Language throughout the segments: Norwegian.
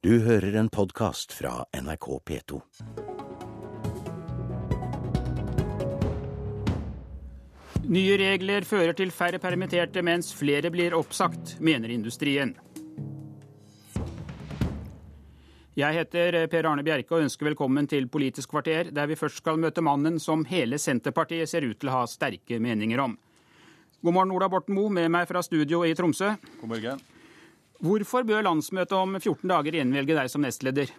Du hører en podkast fra NRK P2. Nye regler fører til færre permitterte, mens flere blir oppsagt, mener industrien. Jeg heter Per Arne Bjerke og ønsker velkommen til Politisk kvarter, der vi først skal møte mannen som hele Senterpartiet ser ut til å ha sterke meninger om. God morgen, Ola Borten Moe, med meg fra studio i Tromsø. God morgen. Hvorfor bør landsmøtet om 14 dager innvelge deg som nestleder?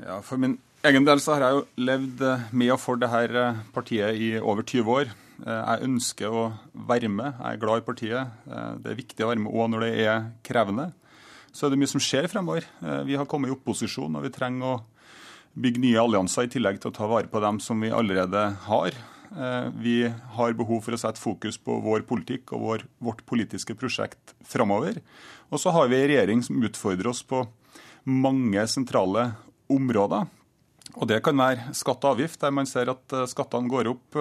Ja, For min egen del så har jeg jo levd med og for dette partiet i over 20 år. Jeg ønsker å være med. Jeg er glad i partiet. Det er viktig å være med òg når det er krevende. Så er det mye som skjer fremover. Vi har kommet i opposisjon, og vi trenger å bygge nye allianser i tillegg til å ta vare på dem som vi allerede har. Vi har behov for å sette fokus på vår politikk og vår, vårt politiske prosjekt framover. Og så har vi en regjering som utfordrer oss på mange sentrale områder. Og det kan være skatt og avgift, der man ser at skattene går opp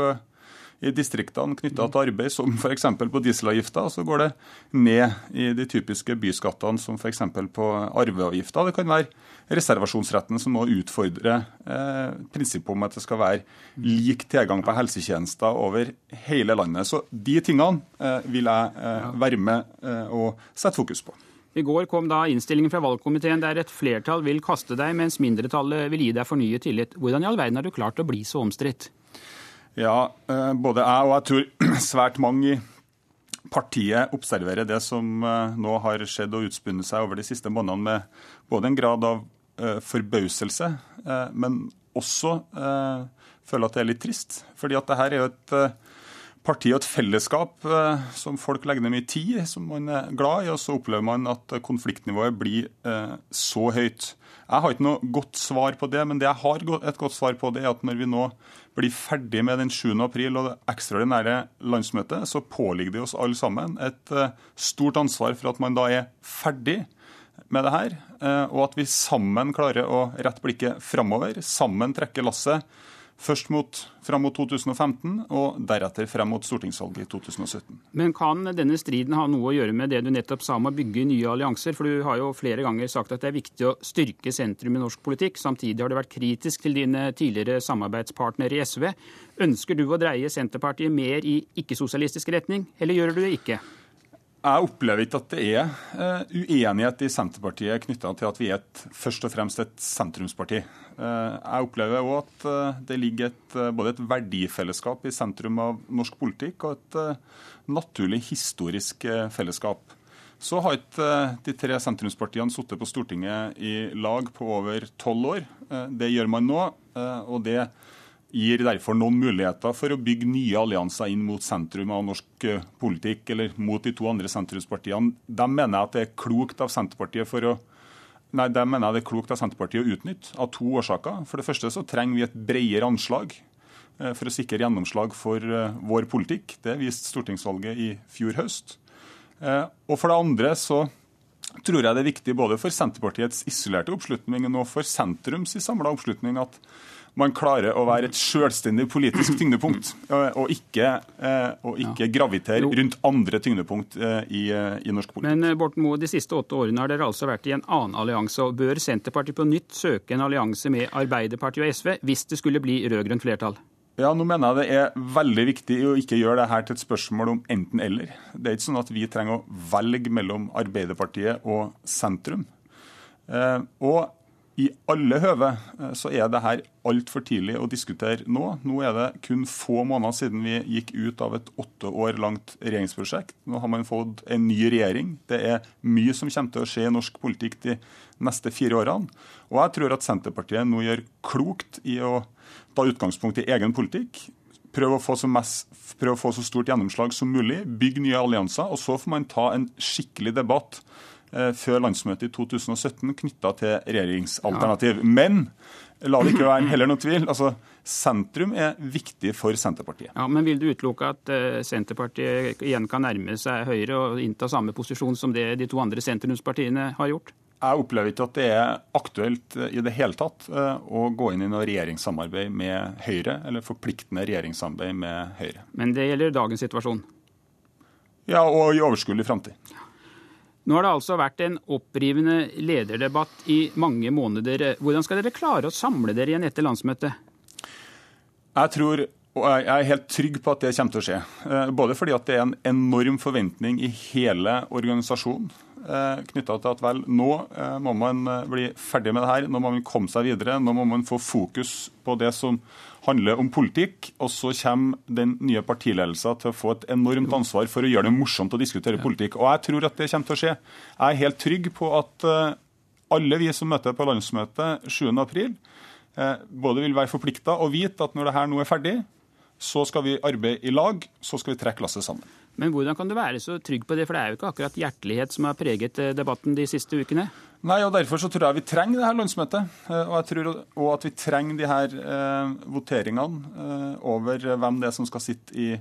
i distriktene knytta til arbeid, som f.eks. på dieselavgifta. Så går det ned i de typiske byskattene, som f.eks. på arveavgifta. Det kan være reservasjonsretten som må utfordre eh, prinsippet om at det skal være lik tilgang på helsetjenester over hele landet. Så de tingene eh, vil jeg eh, være med eh, og sette fokus på. I går kom da innstillingen fra valgkomiteen der et flertall vil kaste deg, mens mindretallet vil gi deg fornyet tillit. Hvordan i all verden har du klart å bli så omstridt? Ja, både jeg og jeg tror svært mange i partiet observerer det som nå har skjedd og utspunnet seg over de siste månedene, med både en grad av forbauselse, men også føler at det er litt trist. Fordi at det her er jo et parti og et fellesskap som folk legger ned mye tid som man er glad i, og så opplever man at konfliktnivået blir så høyt. Jeg har ikke noe godt svar på det, men det jeg har et godt svar på, det er at når vi nå blir ferdig med den 7. april og det ekstraordinære landsmøtet, så påligger det oss alle sammen et stort ansvar for at man da er ferdig med det her, og at vi sammen klarer å rette blikket framover, sammen trekke lasset. Først mot, fram mot 2015, og deretter frem mot stortingsvalget i 2017. Men kan denne striden ha noe å gjøre med det du nettopp sa om å bygge nye allianser? For du har jo flere ganger sagt at det er viktig å styrke sentrum i norsk politikk. Samtidig har du vært kritisk til dine tidligere samarbeidspartnere i SV. Ønsker du å dreie Senterpartiet mer i ikke-sosialistisk retning, eller gjør du det ikke? Jeg opplever ikke at det er uenighet i Senterpartiet knytta til at vi er et, først og fremst et sentrumsparti. Jeg opplever òg at det ligger et, både et verdifellesskap i sentrum av norsk politikk og et naturlig historisk fellesskap. Så har ikke de tre sentrumspartiene sittet på Stortinget i lag på over tolv år. Det gjør man nå, og det gir derfor noen muligheter for å bygge nye allianser inn mot sentrum av norsk politikk, eller mot de to andre sentrumspartiene. De mener jeg at det er klokt av Senterpartiet for å Nei, det mener jeg det er klokt av Senterpartiet å utnytte, av to årsaker. For det første så trenger vi et bredere anslag for å sikre gjennomslag for vår politikk. Det viste stortingsvalget i fjor høst. Og for det andre så tror jeg det er viktig både for Senterpartiets isolerte oppslutning og for sentrums samla oppslutning at man klarer å være et selvstendig politisk tyngdepunkt, og ikke, og ikke gravitere rundt andre tyngdepunkt i, i norsk politikk. Men Borten Moe, de siste åtte årene har dere altså vært i en annen allianse. og Bør Senterpartiet på nytt søke en allianse med Arbeiderpartiet og SV hvis det skulle bli rød-grønt flertall? Ja, nå mener jeg det er veldig viktig å ikke gjøre det her til et spørsmål om enten-eller. Det er ikke sånn at vi trenger å velge mellom Arbeiderpartiet og sentrum. Og i alle høve så er det her altfor tidlig å diskutere nå. Nå er det kun få måneder siden vi gikk ut av et åtte år langt regjeringsprosjekt. Nå har man fått en ny regjering. Det er mye som kommer til å skje i norsk politikk de neste fire årene. Og jeg tror at Senterpartiet nå gjør klokt i å ta utgangspunkt i egen politikk. Prøve å, mest, prøve å få så stort gjennomslag som mulig. Bygge nye allianser. Og så får man ta en skikkelig debatt før landsmøtet i 2017 knytta til regjeringsalternativ. Men la det ikke være heller noen tvil. altså Sentrum er viktig for Senterpartiet. Ja, Men vil du utelukke at Senterpartiet igjen kan nærme seg Høyre og innta samme posisjon som det de to andre sentrumspartiene har gjort? Jeg opplever ikke at det er aktuelt i det hele tatt å gå inn i noe regjeringssamarbeid med Høyre, eller forpliktende regjeringssamarbeid med Høyre. Men det gjelder dagens situasjon? Ja, og i overskuelig framtid. Nå har det altså vært en opprivende lederdebatt i mange måneder. Hvordan skal dere klare å samle dere igjen etter landsmøtet? Jeg tror og jeg er helt trygg på at det kommer til å skje. Eh, både fordi det er en enorm forventning i hele organisasjonen knytta til at vel, nå eh, må man bli ferdig med det her, nå må man komme seg videre. Nå må man få fokus på det som handler om politikk. Og så kommer den nye partiledelsen til å få et enormt ansvar for å gjøre det morsomt å diskutere politikk. Og jeg tror at det kommer til å skje. Jeg er helt trygg på at alle vi som møter på landsmøtet 7.4, både vil være forplikta og vite at når det her nå er ferdig, så skal vi arbeide i lag, så skal vi trekke lasset sammen. Men hvordan kan du være så trygg på det, for det er jo ikke akkurat hjertelighet som har preget eh, debatten de siste ukene? Nei, og Derfor så tror jeg vi trenger det her landsmøtet. Eh, og jeg tror også at vi trenger de her eh, voteringene over hvem det er som skal sitte i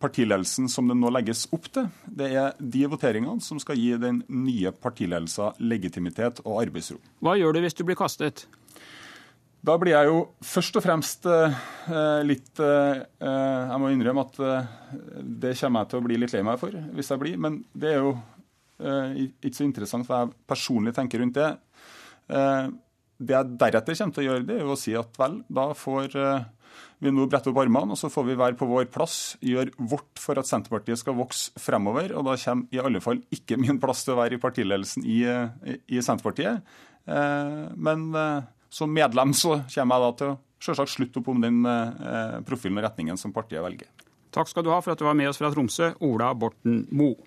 partiledelsen som det nå legges opp til. Det er de voteringene som skal gi den nye partiledelsen legitimitet og arbeidsro. Hva gjør du hvis du blir kastet? Da blir jeg jo først og fremst eh, litt eh, Jeg må innrømme at eh, det kommer jeg til å bli litt lei meg for, hvis jeg blir. Men det er jo ikke så interessant hva jeg personlig tenker rundt det. Det jeg deretter kommer til å gjøre, det er jo å si at vel, da får vi nå brette opp armene, og så får vi være på vår plass, gjøre vårt for at Senterpartiet skal vokse fremover. Og da kommer i alle fall ikke min plass til å være i partiledelsen i, i Senterpartiet. Men som medlem så kommer jeg da til å selvsagt slutte opp om den eh, profilen og retningen som partiet velger. Takk skal du ha for at du var med oss fra Tromsø, Ola Borten Moe.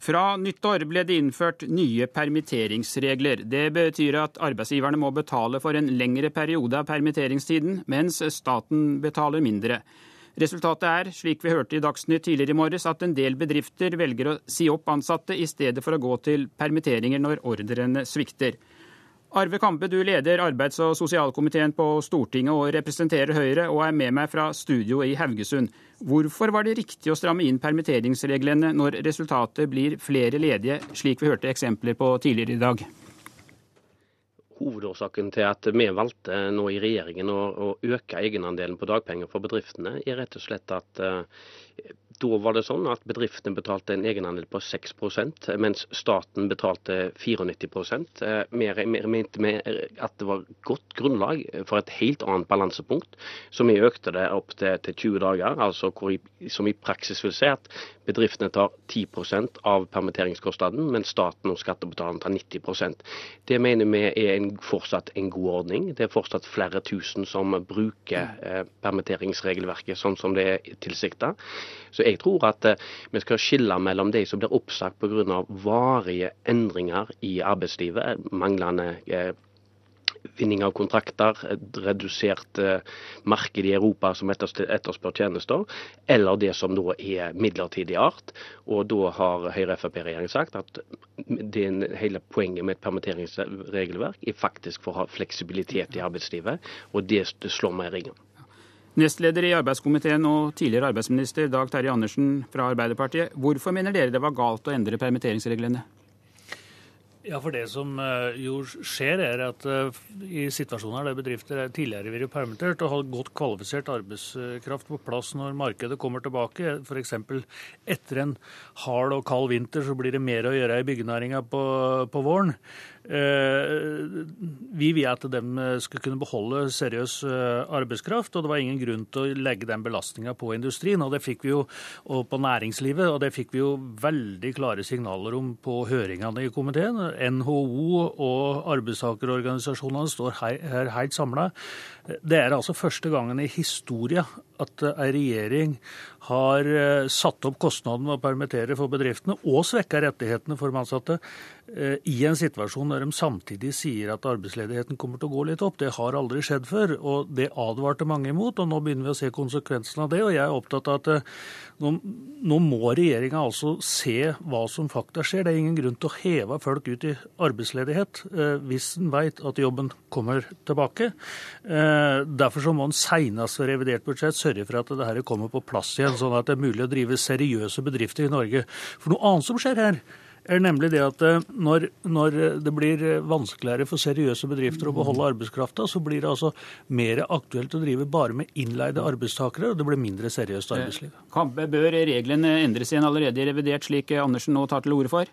Fra nyttår ble det innført nye permitteringsregler. Det betyr at arbeidsgiverne må betale for en lengre periode av permitteringstiden, mens staten betaler mindre. Resultatet er, slik vi hørte i Dagsnytt tidligere i morges, at en del bedrifter velger å si opp ansatte i stedet for å gå til permitteringer når ordrene svikter. Arve Kampe, du leder arbeids- og sosialkomiteen på Stortinget og representerer Høyre, og er med meg fra studio i Haugesund. Hvorfor var det riktig å stramme inn permitteringsreglene når resultatet blir flere ledige, slik vi hørte eksempler på tidligere i dag? Hovedårsaken til at vi valgte nå i regjeringen å, å øke egenandelen på dagpenger for bedriftene, er rett og slett at uh, da var det sånn at bedriftene betalte en egenandel på 6% mens staten betalte 94% Vi mente at det var godt grunnlag for et helt annet balansepunkt, så vi økte det opp til, til 20 dager. altså hvor, Som i praksis vil si at bedriftene tar 10% av permitteringskostnaden, mens staten og skattebetalerne tar 90% Det mener vi er en, fortsatt en god ordning. Det er fortsatt flere tusen som bruker eh, permitteringsregelverket sånn som det er tilsikta. Så jeg tror at eh, vi skal skille mellom de som blir oppsagt pga. varige endringer i arbeidslivet, manglende eh, vinning av kontrakter, et redusert eh, marked i Europa som etterspør tjenester, eller det som da er midlertidig art. Og da har Høyre-Frp-regjeringen sagt at hele poenget med et permitteringsregelverk er faktisk for å ha fleksibilitet i arbeidslivet, og det slår meg i ringen. Nestleder i arbeidskomiteen og tidligere arbeidsminister Dag Terje Andersen fra Arbeiderpartiet. Hvorfor mener dere det var galt å endre permitteringsreglene? Ja, for Det som eh, jo skjer, er at eh, i situasjoner der bedrifter tidligere vært permittert og har godt kvalifisert arbeidskraft på plass når markedet kommer tilbake, f.eks. etter en hard og kald vinter så blir det mer å gjøre i byggenæringa på, på våren. Eh, vi vil at de skal kunne beholde seriøs arbeidskraft, og det var ingen grunn til å legge den belastninga på industrien. Og det fikk vi jo, og på næringslivet, og det fikk vi jo veldig klare signaler om på høringene i komiteen. NHO og arbeidstakerorganisasjonene står her helt samla. Det er altså første gangen i historia at ei regjering har eh, satt opp kostnaden med å permittere for bedriftene og svekka rettighetene for de ansatte eh, i en situasjon der de samtidig sier at arbeidsledigheten kommer til å gå litt opp. Det har aldri skjedd før, og det advarte mange imot. og Nå begynner vi å se konsekvensen av det. og Jeg er opptatt av at eh, nå, nå må regjeringa altså se hva som faktisk skjer. Det er ingen grunn til å heve folk ut i arbeidsledighet hvis en vet at jobben kommer tilbake. Derfor så må en senest ved revidert budsjett sørge for at dette kommer på plass igjen, sånn at det er mulig å drive seriøse bedrifter i Norge. For noe annet som skjer her, er nemlig det at eh, når, når, det blir vanskeligere for seriøse bedrifter å beholde arbeidskrafta, så blir det altså mer aktuelt å drive bare med innleide arbeidstakere, og det blir mindre seriøst arbeidsliv. Kampe, bør reglene endres igjen allerede i revidert, slik Andersen nå tar til orde for?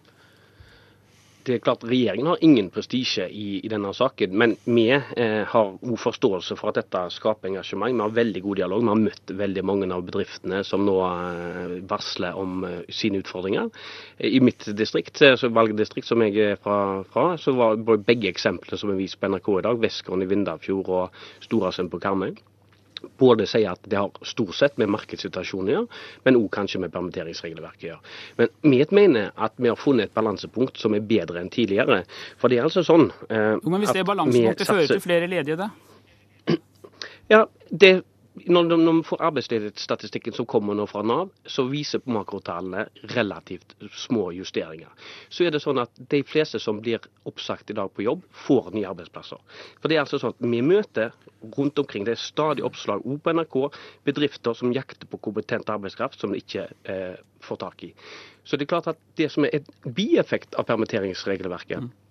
Det er klart Regjeringen har ingen prestisje i, i, denne saken, men vi eh, har god forståelse for at dette skaper engasjement. Vi har veldig god dialog. Vi har møtt veldig mange av bedriftene som nå eh, varsler om eh, sine utfordringer. I mitt distrikt, eh, valgdistrikt som jeg er fra, fra, så var begge eksemplene som er vist på NRK i dag, Vestgården i Vindafjord og Storasund på Karmøy både sier at det har stort sett med markedssituasjonen å gjøre, men òg kanskje med permitteringsregelverket å gjøre. Men vi mener at vi har funnet et balansepunkt som er bedre enn tidligere. For det er altså sånn eh, jo, Men hvis det balansepunktet fører til flere ledige, da? Ja, det når, når vi får arbeidsledighetsstatistikken som kommer nå fra Nav, så viser makrotallene relativt små justeringer. Så er det sånn at de fleste som blir oppsagt i dag på jobb, får nye arbeidsplasser. For det er altså sånn at Vi møter rundt omkring, det er stadig oppslag òg på NRK, bedrifter som jakter på kompetent arbeidskraft som de ikke eh, får tak i. Så det er klart at det som er et bieffekt av permitteringsregelverket, mm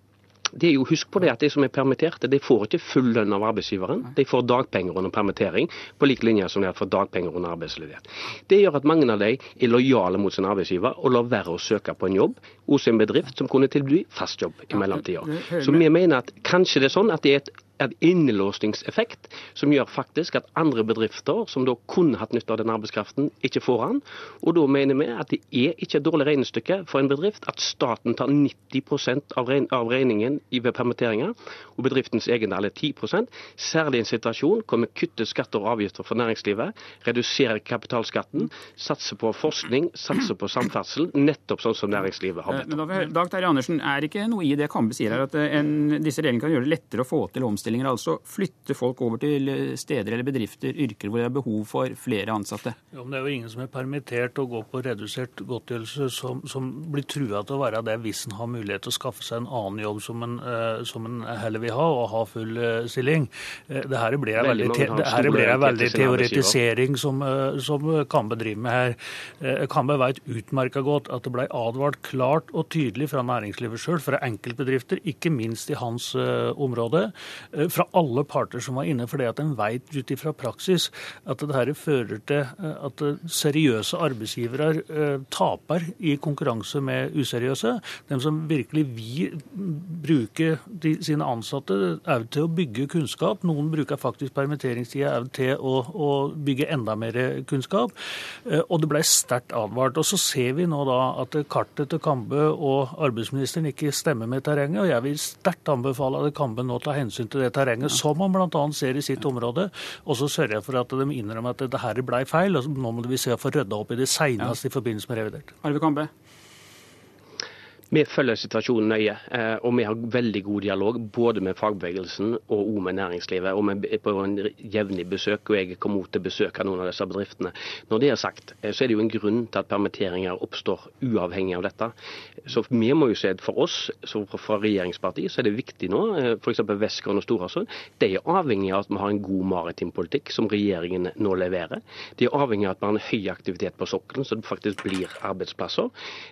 det er jo, Husk på det at de som er permitterte, de får ikke full lønn av arbeidsgiveren. De får dagpenger under permittering, på lik linje som de har fått dagpenger under arbeidsledighet. Det gjør at mange av de er lojale mot sin arbeidsgiver og lar være å søke på en jobb hos en bedrift som kunne tilby fast jobb i mellomtida. Så vi mener at kanskje det er sånn at det er et en innelåsningseffekt som gjør faktisk at andre bedrifter som da kunne hatt nytte av den arbeidskraften, ikke får den. Og da mener vi at det er ikke et dårlig regnestykke for en bedrift at staten tar 90% av regningen ved permitteringer, og bedriftens egendel er 10% særlig i en situasjon hvor vi kutter skatter og avgifter for næringslivet, reduserer kapitalskatten, satser på forskning, satser på samferdsel, nettopp sånn som næringslivet har bedt om. Dag Terje Andersen, er ikke noe i det Kambe sier her, at en, disse reglene kan gjøre det lettere å få til omstilling? Omstillinger. Altså flytte folk over til steder eller bedrifter, yrker hvor det er behov for flere ansatte. Ja, men Det er jo ingen som er permittert og går på redusert godtgjørelse som, som blir trua til å være det hvis en har mulighet til å skaffe seg en annen jobb som en, uh, som en heller vil ha, og ha full uh, stilling. Uh, det her blir en veldig, te, veldig teoretisering som, som Kambe driver med her. Kambe vet utmerka godt at det ble advart klart og tydelig fra næringslivet sjøl, fra enkeltbedrifter, ikke minst i hans område, Eh, fra alle parter som var inne, fordi at en vet ut ifra praksis at dette fører til eh, at seriøse arbeidsgivere eh, taper i konkurranse med useriøse. De som virkelig vil bruke de, sine ansatte òg til å bygge kunnskap. Noen bruker faktisk permitteringstida òg til å, å, bygge enda mer kunnskap. Og det ble sterkt advart. Og så ser vi nå da at kartet til Kambe og arbeidsministeren ikke stemmer med terrenget, og jeg vil sterkt anbefale at Kambe nå tar hensyn til det det terrenget, som man bl.a. ser i sitt område. Og så sørger jeg for at de innrømmer at det her ble feil. og Nå må vi se å få rydda opp i det seinest i forbindelse med revidert. Arve Kambe. Vi følger situasjonen nøye, eh, og vi har veldig god dialog både med fagbevegelsen og med næringslivet. og Vi er på en jevnlig besøk, og jeg kommer til å besøke noen av disse bedriftene. Når det er sagt, eh, så er det jo en grunn til at permitteringer oppstår uavhengig av dette. Så vi må jo se for oss fra regjeringspartiet så er det viktig nå, eh, f.eks. Vestgården og Storhasund, de er avhengig av at vi har en god maritim politikk som regjeringen nå leverer. De er avhengig av at vi har en høy aktivitet på sokkelen, så det faktisk blir arbeidsplasser.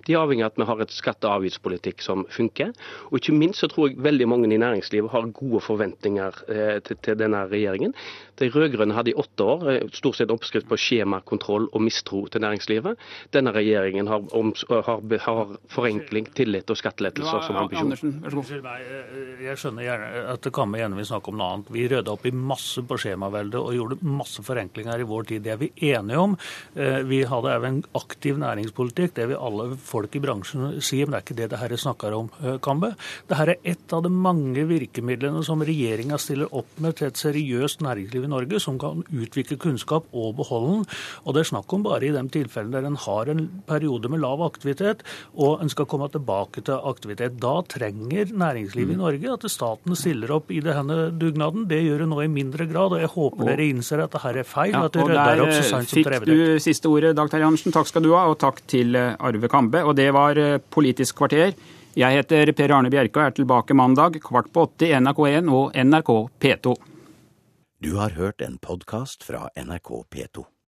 De er avhengig av at vi har et skatte- og avgiftspolitikk som funker. Og ikke minst så tror jeg veldig mange i næringslivet har gode forventninger eh, til, til, denne regjeringen. De rød-grønne hadde i åtte år eh, stort sett oppskrift på skjemakontroll og mistro til næringslivet. Denne regjeringen har, om, har, har forenkling, tillit og skattelettelser som ambisjon. Eh, jeg skjønner gjerne at Kammer gjerne vil snakke om noe annet. Vi rydda opp i masse på skjemaveldet og gjorde masse forenklinger i vår tid. Det er vi enige om. Vi hadde òg en aktiv næringspolitikk, det vil alle folk i bransjen si. Men det er ikke det det her snakker om, eh, Kambe. Dette er ett av de mange virkemidlene som regjeringa stiller opp med til et seriøst næringsliv i Norge, som kan utvikle kunnskap og beholde den. Og det er snakk om bare i de tilfellene der en har en periode med lav aktivitet, og en skal komme tilbake til aktivitet. Da trenger næringslivet i Norge at staten stiller opp i denne dugnaden. Det gjør det nå i mindre grad, og jeg håper dere innser at dette er feil. Ja, at dere rydder opp så sant som fikk du siste ordet, Dag Terje Andersen. Takk skal du ha, og takk til eh, Arve Kambe. Og det var politisk Politisk kvarter. Jeg heter Per Arne Bjerke og er tilbake mandag kvart på åtte i NRK1 og NRK P2. Du har hørt en podkast fra NRK P2.